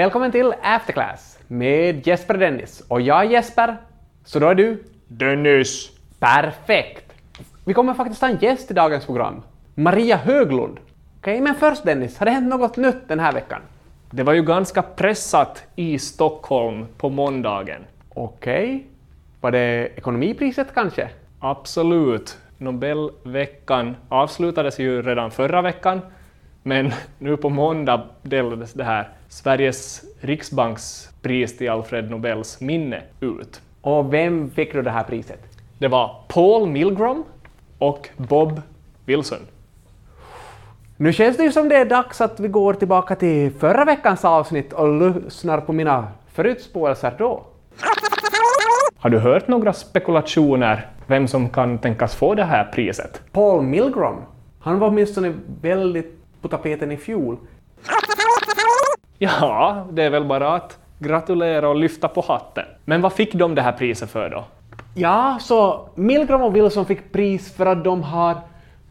Välkommen till Afterclass med Jesper och Dennis. Och jag är Jesper, så då är du? Dennis! Perfekt! Vi kommer faktiskt ha en gäst i dagens program. Maria Höglund. Okej, men först Dennis, har det hänt något nytt den här veckan? Det var ju ganska pressat i Stockholm på måndagen. Okej. Var det ekonomipriset kanske? Absolut. Nobelveckan avslutades ju redan förra veckan, men nu på måndag delades det här Sveriges riksbanks pris till Alfred Nobels minne ut. Och vem fick då det här priset? Det var Paul Milgrom och Bob Wilson. Nu känns det ju som det är dags att vi går tillbaka till förra veckans avsnitt och lyssnar på mina förutspåelser då. Har du hört några spekulationer vem som kan tänkas få det här priset? Paul Milgrom, han var åtminstone väldigt på tapeten i fjol. Ja, det är väl bara att gratulera och lyfta på hatten. Men vad fick de det här priset för då? Ja, så Milgram och Wilson fick pris för att de har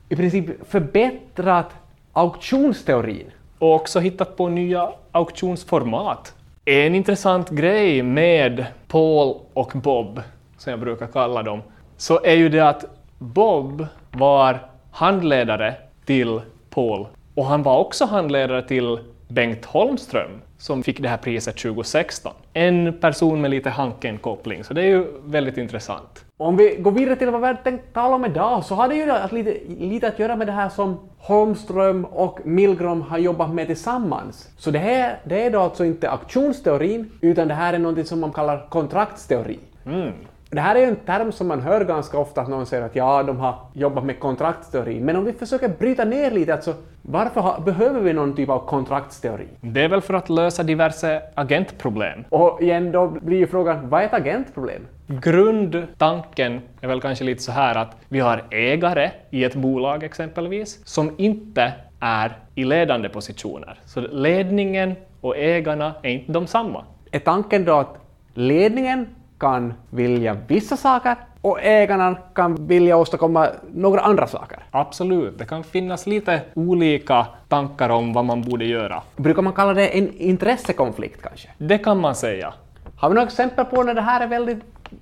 i princip förbättrat auktionsteorin. Och också hittat på nya auktionsformat. En intressant grej med Paul och Bob, som jag brukar kalla dem, så är ju det att Bob var handledare till Paul och han var också handledare till Bengt Holmström som fick det här priset 2016. En person med lite Hanken-koppling, så det är ju väldigt intressant. Om vi går vidare till vad vi hade tänkt tala om idag så har det ju att lite, lite att göra med det här som Holmström och Milgram har jobbat med tillsammans. Så det här det är då alltså inte auktionsteorin utan det här är något som man kallar kontraktsteori. Mm. Det här är ju en term som man hör ganska ofta att någon säger att ja, de har jobbat med kontraktsteori. Men om vi försöker bryta ner lite, alltså varför har, behöver vi någon typ av kontraktsteori? Det är väl för att lösa diverse agentproblem. Och igen, då blir ju frågan, vad är ett agentproblem? Grundtanken är väl kanske lite så här att vi har ägare i ett bolag exempelvis som inte är i ledande positioner. Så ledningen och ägarna är inte de samma. Är tanken då att ledningen kan vilja vissa saker och ägarna kan vilja åstadkomma några andra saker. Absolut, det kan finnas lite olika tankar om vad man borde göra. Brukar man kalla det en intressekonflikt kanske? Det kan man säga. Har vi några exempel på när det här är väldigt,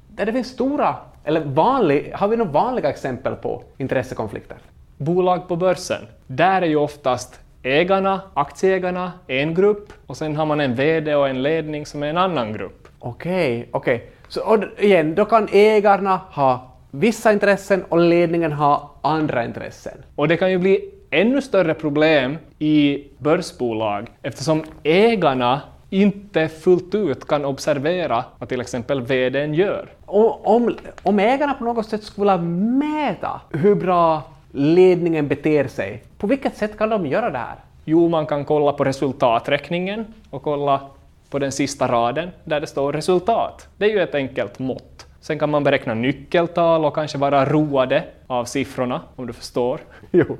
där det finns stora, eller vanlig, har vi några vanliga exempel på intressekonflikter? Bolag på börsen, där är ju oftast ägarna, aktieägarna, en grupp och sen har man en VD och en ledning som är en annan grupp. Okej, okej. Så och igen, då kan ägarna ha vissa intressen och ledningen ha andra intressen. Och det kan ju bli ännu större problem i börsbolag eftersom ägarna inte fullt ut kan observera vad till exempel VDn gör. Och om, om ägarna på något sätt skulle vilja mäta hur bra ledningen beter sig, på vilket sätt kan de göra det här? Jo, man kan kolla på resultaträkningen och kolla på den sista raden där det står resultat. Det är ju ett enkelt mått. Sen kan man beräkna nyckeltal och kanske vara roade av siffrorna, om du förstår. Jo.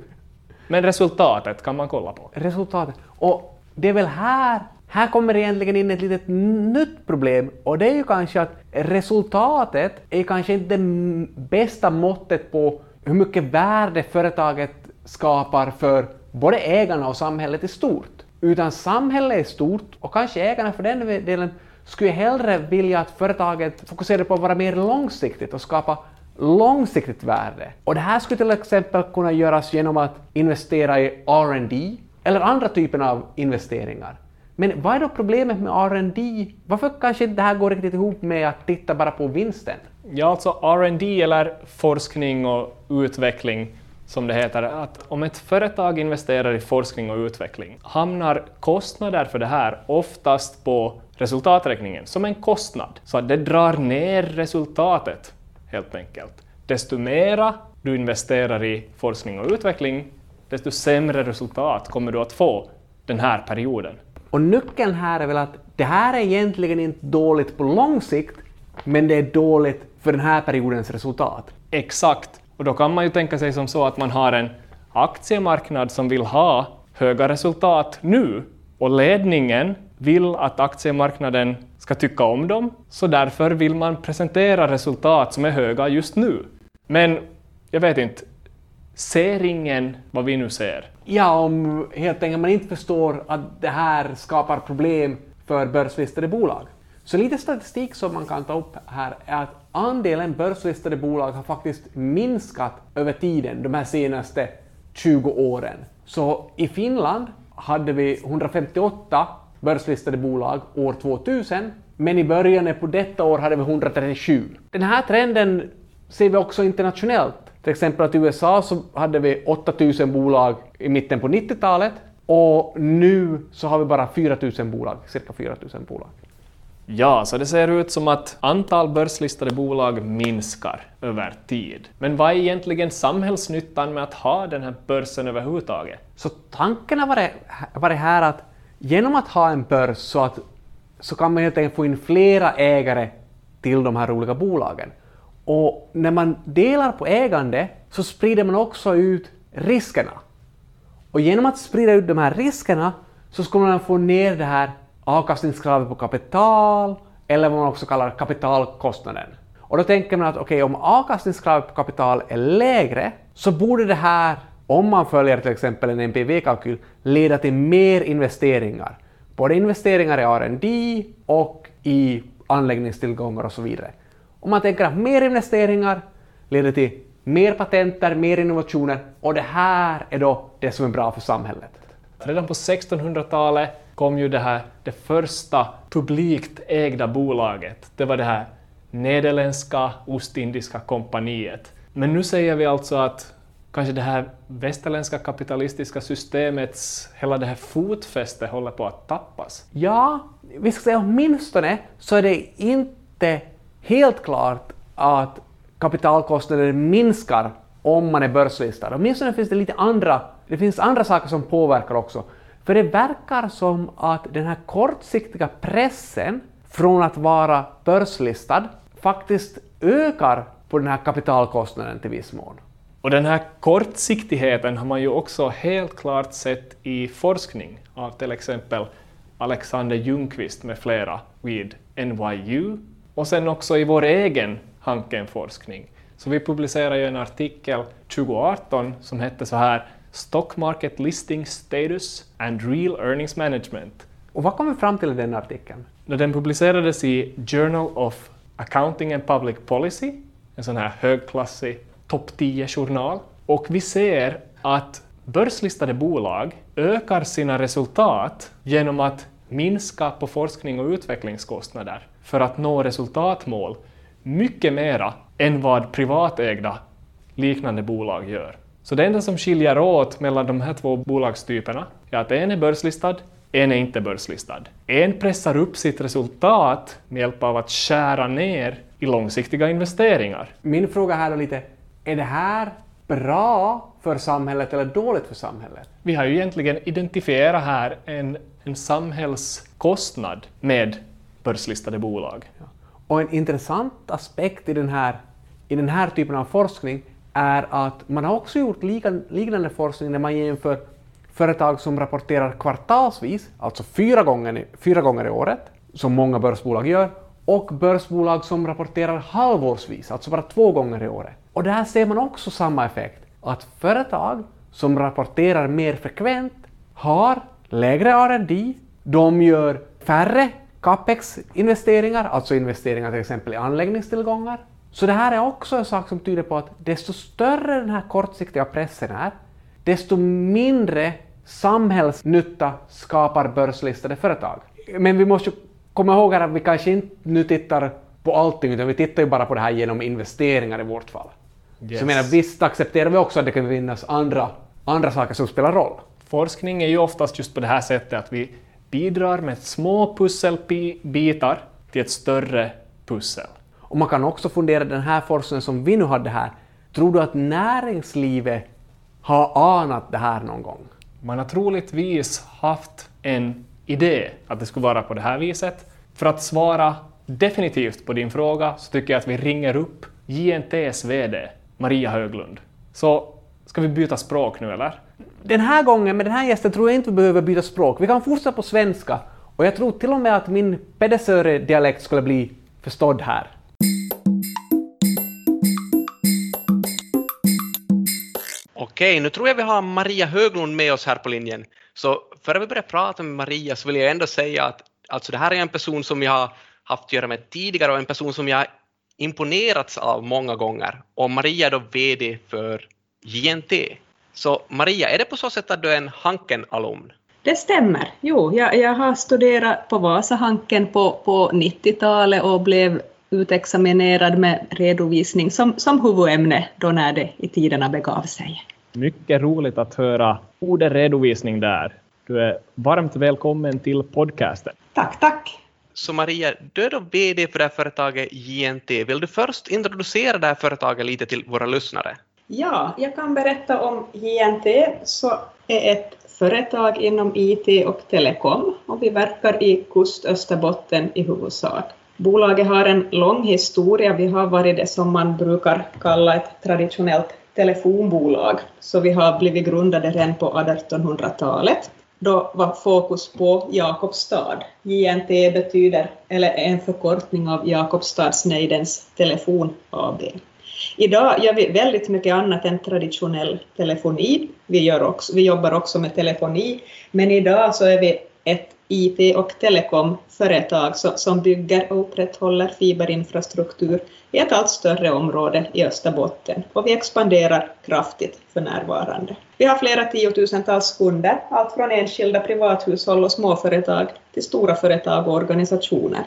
Men resultatet kan man kolla på. Resultatet. Och det är väl här, här kommer egentligen in ett litet nytt problem och det är ju kanske att resultatet är kanske inte det bästa måttet på hur mycket värde företaget skapar för både ägarna och samhället i stort. Utan samhället är stort och kanske ägarna för den delen skulle hellre vilja att företaget fokuserar på att vara mer långsiktigt och skapa långsiktigt värde. Och det här skulle till exempel kunna göras genom att investera i R&D eller andra typer av investeringar. Men vad är då problemet med R&D? Varför kanske inte det här går riktigt ihop med att titta bara på vinsten? Ja, alltså R&D eller forskning och utveckling som det heter, att om ett företag investerar i forskning och utveckling hamnar kostnader för det här oftast på resultaträkningen som en kostnad. Så att det drar ner resultatet helt enkelt. Desto mera du investerar i forskning och utveckling, desto sämre resultat kommer du att få den här perioden. Och nyckeln här är väl att det här är egentligen inte dåligt på lång sikt, men det är dåligt för den här periodens resultat. Exakt. Och då kan man ju tänka sig som så att man har en aktiemarknad som vill ha höga resultat nu och ledningen vill att aktiemarknaden ska tycka om dem, så därför vill man presentera resultat som är höga just nu. Men jag vet inte, ser ingen vad vi nu ser? Ja, om helt enkelt man inte förstår att det här skapar problem för börslistade bolag. Så lite statistik som man kan ta upp här är att andelen börslistade bolag har faktiskt minskat över tiden de här senaste 20 åren. Så i Finland hade vi 158 börslistade bolag år 2000, men i början på detta år hade vi 137. Den här trenden ser vi också internationellt. Till exempel att i USA så hade vi 8000 bolag i mitten på 90-talet och nu så har vi bara 4000 bolag, cirka 4000 bolag. Ja, så det ser ut som att antal börslistade bolag minskar över tid. Men vad är egentligen samhällsnyttan med att ha den här börsen överhuvudtaget? Så tanken har varit, varit här att genom att ha en börs så, att, så kan man helt enkelt få in flera ägare till de här olika bolagen. Och när man delar på ägande så sprider man också ut riskerna. Och genom att sprida ut de här riskerna så ska man få ner det här avkastningskravet på kapital eller vad man också kallar kapitalkostnaden. Och då tänker man att okej, okay, om avkastningskravet på kapital är lägre så borde det här, om man följer till exempel en NPV-kalkyl, leda till mer investeringar. Både investeringar i R&D och i anläggningstillgångar och så vidare. Om man tänker att mer investeringar leder till mer patenter, mer innovationer och det här är då det som är bra för samhället. Redan på 1600-talet kom ju det här det första publikt ägda bolaget. Det var det här nederländska Ostindiska kompaniet. Men nu säger vi alltså att kanske det här västerländska kapitalistiska systemets hela det här fotfäste håller på att tappas? Ja, vi ska säga åtminstone så är det inte helt klart att kapitalkostnader minskar om man är börslistad. Åtminstone finns det lite andra, det finns andra saker som påverkar också. För det verkar som att den här kortsiktiga pressen från att vara börslistad faktiskt ökar på den här kapitalkostnaden till viss mån. Och den här kortsiktigheten har man ju också helt klart sett i forskning av till exempel Alexander Ljungqvist med flera vid NYU och sen också i vår egen Hanken-forskning. Så vi publicerade ju en artikel 2018 som hette så här Stock Market Listing Status and Real Earnings Management. Och vad kom vi fram till i den artikeln? Den publicerades i Journal of Accounting and Public Policy, en sån här högklassig topp 10-journal. Och vi ser att börslistade bolag ökar sina resultat genom att minska på forskning och utvecklingskostnader för att nå resultatmål mycket mera än vad privatägda liknande bolag gör. Så det enda som skiljer åt mellan de här två bolagstyperna är att en är börslistad, en är inte börslistad. En pressar upp sitt resultat med hjälp av att skära ner i långsiktiga investeringar. Min fråga här är lite, är det här bra för samhället eller dåligt för samhället? Vi har ju egentligen identifierat här en, en samhällskostnad med börslistade bolag. Ja. Och en intressant aspekt i den här, i den här typen av forskning är att man har också gjort liknande forskning när man jämför företag som rapporterar kvartalsvis, alltså fyra gånger, fyra gånger i året, som många börsbolag gör, och börsbolag som rapporterar halvårsvis, alltså bara två gånger i året. Och där ser man också samma effekt, att företag som rapporterar mer frekvent har lägre R&D, de gör färre capex-investeringar, alltså investeringar till exempel i anläggningstillgångar. Så det här är också en sak som tyder på att desto större den här kortsiktiga pressen är, desto mindre samhällsnytta skapar börslistade företag. Men vi måste komma ihåg att vi kanske inte nu tittar på allting, utan vi tittar ju bara på det här genom investeringar i vårt fall. Yes. Så menar, visst accepterar vi också att det kan finnas andra, andra saker som spelar roll. Forskning är ju oftast just på det här sättet att vi bidrar med små pusselbitar till ett större pussel. Och man kan också fundera, den här forskningen som vi nu hade här, tror du att näringslivet har anat det här någon gång? Man har troligtvis haft en idé att det skulle vara på det här viset. För att svara definitivt på din fråga så tycker jag att vi ringer upp JNTs VD Maria Höglund. Så ska vi byta språk nu eller? Den här gången med den här gästen tror jag inte vi behöver byta språk. Vi kan fortsätta på svenska och jag tror till och med att min Pedersöre-dialekt skulle bli förstådd här. Okej, nu tror jag vi har Maria Höglund med oss här på linjen. Så före vi börjar prata med Maria så vill jag ändå säga att Alltså det här är en person som jag har haft att göra med tidigare och en person som jag imponerats av många gånger. Och Maria är då VD för JNT. Så Maria, är det på så sätt att du är en Hanken-alumn? Det stämmer. Jo, jag, jag har studerat på Vasahanken på, på 90-talet och blev utexaminerad med redovisning som, som huvudämne då när det i tiderna begav sig. Mycket roligt att höra ordet redovisning där. Du är varmt välkommen till podcasten. Tack, tack. Så Maria, du är då VD för det här företaget JNT. Vill du först introducera det här företaget lite till våra lyssnare? Ja, jag kan berätta om JNT, så är ett företag inom IT och telekom och vi verkar i kust Österbotten i huvudsak. Bolaget har en lång historia. Vi har varit det som man brukar kalla ett traditionellt telefonbolag, så vi har blivit grundade redan på 1800-talet. Då var fokus på Jakobstad. JNT betyder, eller är en förkortning av Jakobstadsnejdens Telefon AB. Idag gör vi väldigt mycket annat än traditionell telefoni. Vi, gör också, vi jobbar också med telefoni, men idag så är vi ett IT och telekomföretag som bygger och upprätthåller fiberinfrastruktur i ett allt större område i Österbotten och vi expanderar kraftigt för närvarande. Vi har flera tiotusentals kunder, allt från enskilda privathushåll och småföretag till stora företag och organisationer.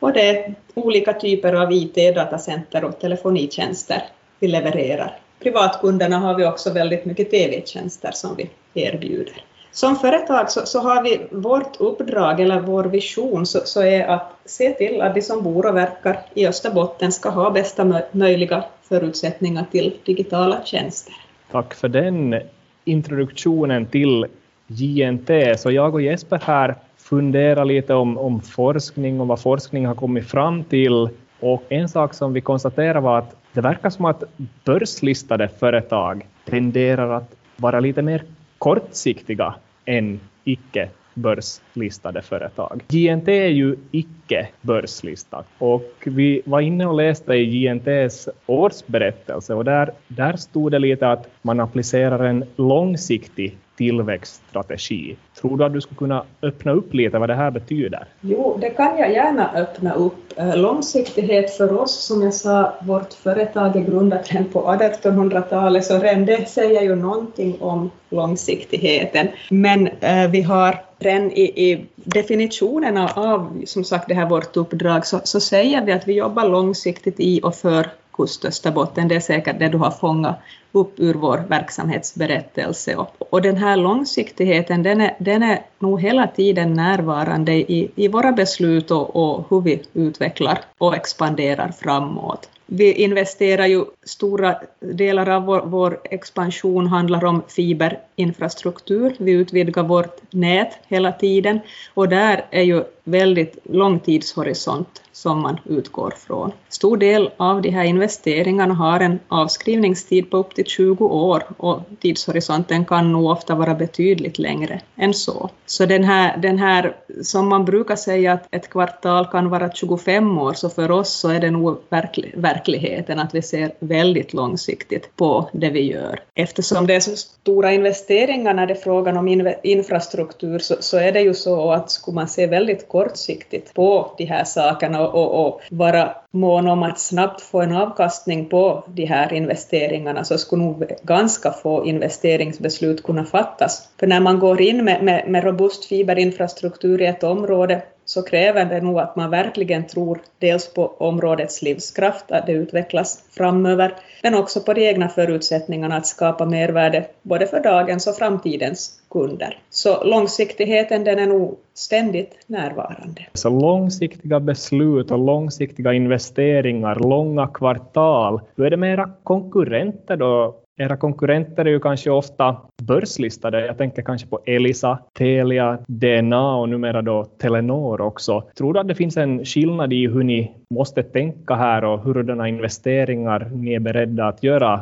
Och det är olika typer av IT, datacenter och telefonitjänster vi levererar. Privatkunderna har vi också väldigt mycket TV-tjänster som vi erbjuder. Som företag så, så, har vi vårt uppdrag eller vår vision så, så, är att se till att de som bor och verkar i Österbotten ska ha bästa möjliga förutsättningar till digitala tjänster. Tack för den introduktionen till JNT. Så jag och Jesper här funderar lite om, om forskning och vad forskning har kommit fram till. Och en sak som vi konstaterade var att det verkar som att börslistade företag tenderar att vara lite mer kortsiktiga än icke börslistade företag. JNT är ju icke börslistat och vi var inne och läste i JNTs årsberättelse och där, där stod det lite att man applicerar en långsiktig tillväxtstrategi. Tror du att du skulle kunna öppna upp lite vad det här betyder? Jo, det kan jag gärna öppna upp. Eh, långsiktighet för oss, som jag sa, vårt företag är grundat redan på 1800-talet, så redan det säger ju någonting om långsiktigheten. Men eh, vi har redan i, i definitionerna av som sagt det här vårt uppdrag så, så säger vi att vi jobbar långsiktigt i och för kust Österbotten. Det är säkert det du har fångat upp ur vår verksamhetsberättelse. Och, och den här långsiktigheten den är, den är nog hela tiden närvarande i, i våra beslut och, och hur vi utvecklar och expanderar framåt. Vi investerar ju stora delar av vår, vår, expansion handlar om fiber infrastruktur, Vi utvidgar vårt nät hela tiden och där är ju väldigt lång tidshorisont som man utgår från. Stor del av de här investeringarna har en avskrivningstid på upp till 20 år och tidshorisonten kan nog ofta vara betydligt längre än så. Så den här, den här som man brukar säga att ett kvartal kan vara 25 år, så för oss så är det nog verklig, verkligheten att vi ser väldigt långsiktigt på det vi gör. Eftersom det är så stora investeringar investeringar när det är frågan om infrastruktur så, så är det ju så att skulle man se väldigt kortsiktigt på de här sakerna och, och, och vara mån om att snabbt få en avkastning på de här investeringarna så skulle nog ganska få investeringsbeslut kunna fattas. För när man går in med, med, med robust fiberinfrastruktur i ett område så kräver det nog att man verkligen tror dels på områdets livskraft, att det utvecklas framöver, men också på de egna förutsättningarna att skapa mervärde både för dagens och framtidens kunder. Så långsiktigheten den är nog ständigt närvarande. Så långsiktiga beslut och långsiktiga investeringar, långa kvartal. Hur är det med era konkurrenter då? Era konkurrenter är ju kanske ofta börslistade. Jag tänker kanske på Elisa, Telia, DNA och numera då Telenor också. Tror du att det finns en skillnad i hur ni måste tänka här och hurdana investeringar ni är beredda att göra?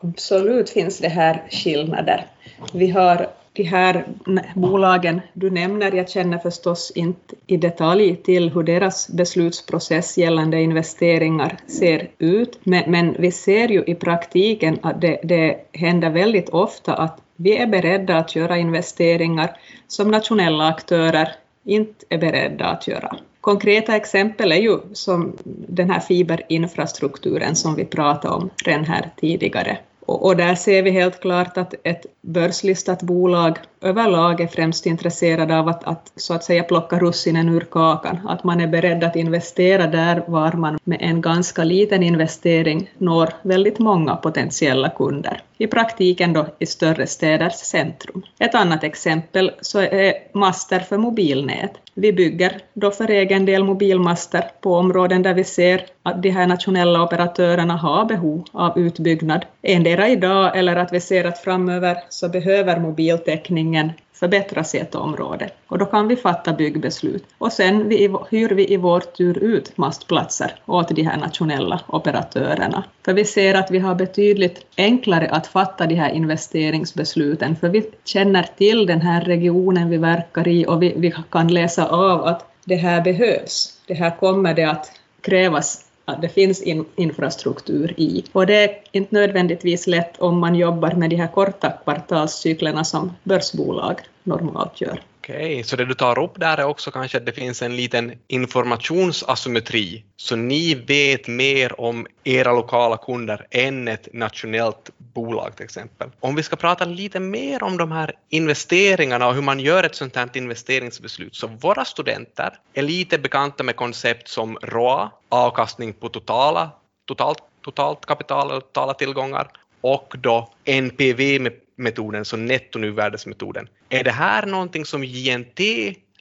Absolut finns det här skillnader. Vi har de här bolagen du nämner, jag känner förstås inte i detalj till hur deras beslutsprocess gällande investeringar ser ut, men, men vi ser ju i praktiken att det, det händer väldigt ofta att vi är beredda att göra investeringar som nationella aktörer inte är beredda att göra. Konkreta exempel är ju som den här fiberinfrastrukturen som vi pratade om redan här tidigare. Och, och, där ser vi helt klart att ett börslistat bolag överlag är främst intresserade av att, att, så att säga plocka russinen ur kakan, att man är beredd att investera där var man med en ganska liten investering når väldigt många potentiella kunder. I praktiken då i större städers centrum. Ett annat exempel så är master för mobilnät. Vi bygger då för egen del mobilmaster på områden där vi ser att de här nationella operatörerna har behov av utbyggnad, endera idag eller att vi ser att framöver så behöver mobiltäckningen förbättras i ett område. Och då kan vi fatta byggbeslut. Och sen vi, hyr vi i vår tur ut mastplatser åt de här nationella operatörerna. För vi ser att vi har betydligt enklare att fatta de här investeringsbesluten, för vi känner till den här regionen vi verkar i och vi, vi kan läsa av att det här behövs. Det här kommer det att krävas att det finns in, infrastruktur i. Och det är inte nödvändigtvis lätt om man jobbar med de här korta kvartalscyklerna som börsbolag normalt gör. Okej, så det du tar upp där är också kanske att det finns en liten informationsasymmetri, så ni vet mer om era lokala kunder än ett nationellt bolag till exempel. Om vi ska prata lite mer om de här investeringarna och hur man gör ett sånt här investeringsbeslut, så våra studenter är lite bekanta med koncept som ROA, avkastning på totala, totalt, totalt kapital och totala tillgångar, och då NPV med metoden, så nettonuvärdesmetoden. Är det här någonting som JNT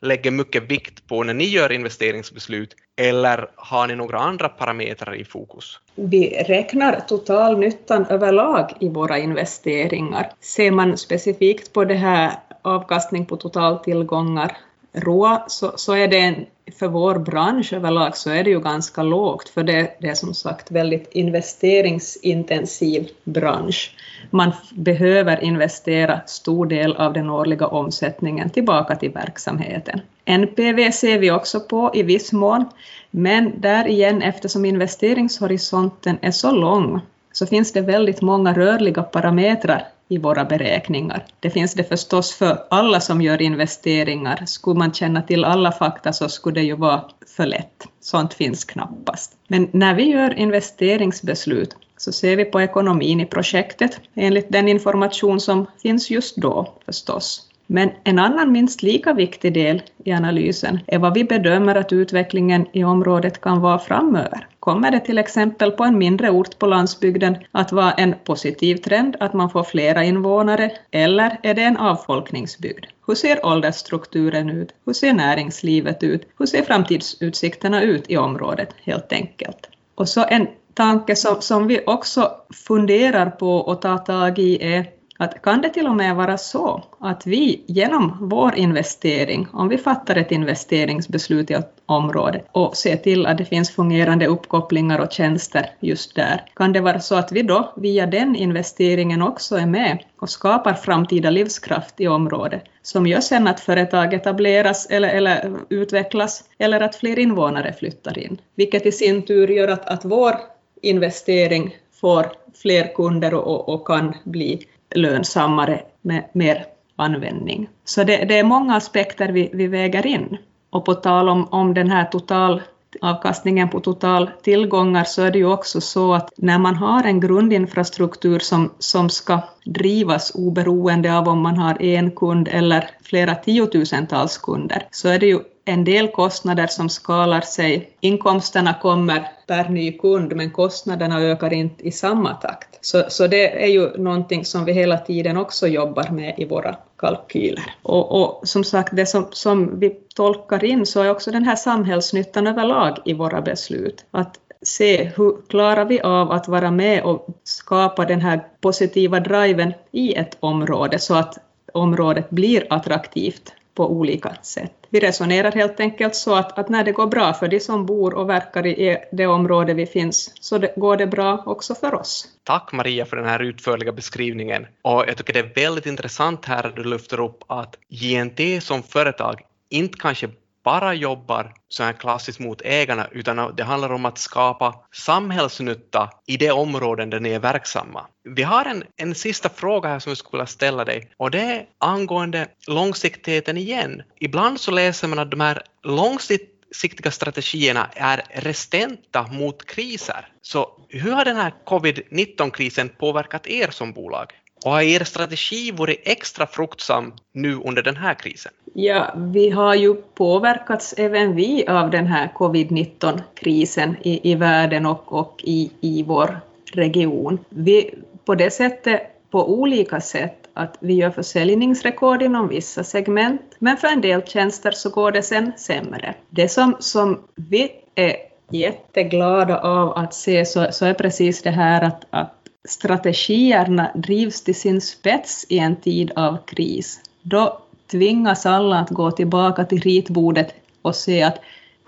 lägger mycket vikt på när ni gör investeringsbeslut eller har ni några andra parametrar i fokus? Vi räknar totalnyttan överlag i våra investeringar. Ser man specifikt på det här avkastning på totaltillgångar, rå, så, så är det en, för vår bransch överlag så är det ju ganska lågt, för det, det är som sagt väldigt investeringsintensiv bransch man behöver investera stor del av den årliga omsättningen tillbaka till verksamheten. NPV ser vi också på i viss mån, men där igen eftersom investeringshorisonten är så lång så finns det väldigt många rörliga parametrar i våra beräkningar. Det finns det förstås för alla som gör investeringar. Skulle man känna till alla fakta så skulle det ju vara för lätt. Sånt finns knappast. Men när vi gör investeringsbeslut så ser vi på ekonomin i projektet enligt den information som finns just då förstås. Men en annan minst lika viktig del i analysen är vad vi bedömer att utvecklingen i området kan vara framöver. Kommer det till exempel på en mindre ort på landsbygden att vara en positiv trend att man får flera invånare, eller är det en avfolkningsbygd? Hur ser åldersstrukturen ut? Hur ser näringslivet ut? Hur ser framtidsutsikterna ut i området, helt enkelt? Och så en tanke som, som vi också funderar på att ta tag i är att kan det till och med vara så att vi genom vår investering, om vi fattar ett investeringsbeslut i ett område och ser till att det finns fungerande uppkopplingar och tjänster just där, kan det vara så att vi då via den investeringen också är med och skapar framtida livskraft i området som gör sen att företag etableras eller, eller utvecklas eller att fler invånare flyttar in, vilket i sin tur gör att, att vår investering får fler kunder och, och kan bli lönsammare med mer användning. Så det, det är många aspekter vi, vi, väger in. Och på tal om, om den här total avkastningen på total tillgångar så är det ju också så att när man har en grundinfrastruktur som, som ska drivas oberoende av om man har en kund eller flera tiotusentals kunder, så är det ju en del kostnader som skalar sig. Inkomsterna kommer per ny kund, men kostnaderna ökar inte i samma takt. Så, så det är ju någonting som vi hela tiden också jobbar med i våra kalkyler. Och, och som sagt, det som, som vi tolkar in så är också den här samhällsnyttan överlag i våra beslut. Att se hur klarar vi av att vara med och skapa den här positiva driven i ett område så att området blir attraktivt på olika sätt. Vi resonerar helt enkelt så att, att när det går bra för de som bor och verkar i e, det område vi finns, så det, går det bra också för oss. Tack Maria för den här utförliga beskrivningen. Och jag tycker det är väldigt intressant här att du lyfter upp att JNT som företag inte kanske bara jobbar så här klassiskt mot ägarna, utan det handlar om att skapa samhällsnytta i de områden där ni är verksamma. Vi har en, en sista fråga här som jag skulle vilja ställa dig och det är angående långsiktigheten igen. Ibland så läser man att de här långsiktiga strategierna är resistenta mot kriser. Så hur har den här covid-19-krisen påverkat er som bolag? Och har er strategi varit extra fruktsam nu under den här krisen? Ja, vi har ju påverkats även vi av den här covid-19-krisen i, i världen och, och i, i vår region. Vi, på det sättet, på olika sätt, att vi gör försäljningsrekord inom vissa segment, men för en del tjänster så går det sen sämre. Det som, som vi är jätteglada av att se så, så är precis det här att, att strategierna drivs till sin spets i en tid av kris. Då tvingas alla att gå tillbaka till ritbordet och se att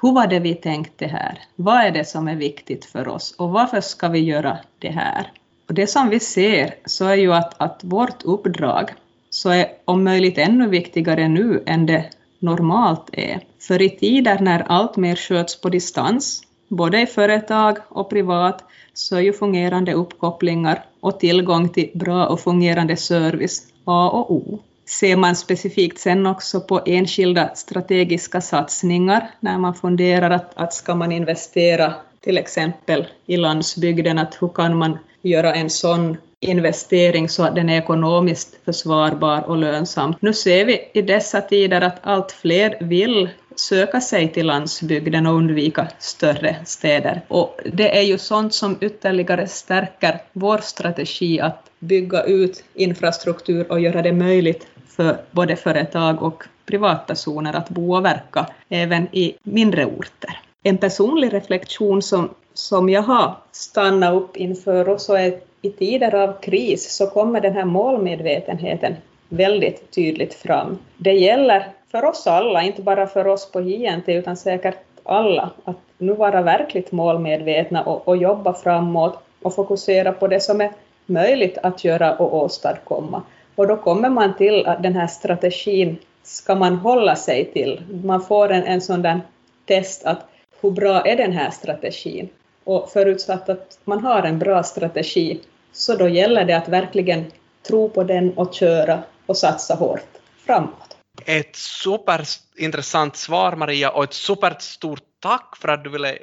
hur var det vi tänkte här? Vad är det som är viktigt för oss och varför ska vi göra det här? Och det som vi ser så är ju att, att vårt uppdrag så är om möjligt ännu viktigare nu än det normalt är. För i tider när allt mer sköts på distans, både i företag och privat, så är ju fungerande uppkopplingar och tillgång till bra och fungerande service A och O. Ser man specifikt sen också på enskilda strategiska satsningar när man funderar att, att ska man investera till exempel i landsbygden, att hur kan man göra en sån investering så att den är ekonomiskt försvarbar och lönsam. Nu ser vi i dessa tider att allt fler vill söka sig till landsbygden och undvika större städer. Och det är ju sånt som ytterligare stärker vår strategi att bygga ut infrastruktur och göra det möjligt för både företag och privatpersoner att bo och verka även i mindre orter. En personlig reflektion som, som jag har stannat upp inför och så är i tider av kris så kommer den här målmedvetenheten väldigt tydligt fram. Det gäller för oss alla, inte bara för oss på JNT utan säkert alla, att nu vara verkligt målmedvetna och, och jobba framåt och fokusera på det som är möjligt att göra och åstadkomma. Och då kommer man till att den här strategin ska man hålla sig till. Man får en, en sån där test att hur bra är den här strategin? Och förutsatt att man har en bra strategi, så då gäller det att verkligen tro på den och köra och satsa hårt framåt. Ett superintressant svar Maria och ett superstort tack för att du ville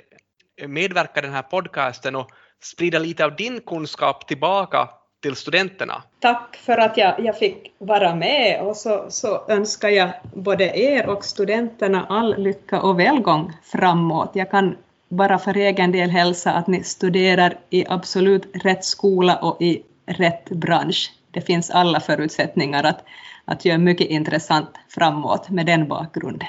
medverka i den här podcasten och sprida lite av din kunskap tillbaka till studenterna. Tack för att jag, jag fick vara med och så, så önskar jag både er och studenterna all lycka och välgång framåt. Jag kan bara för egen del hälsa att ni studerar i absolut rätt skola och i rätt bransch. Det finns alla förutsättningar att, att göra mycket intressant framåt med den bakgrunden.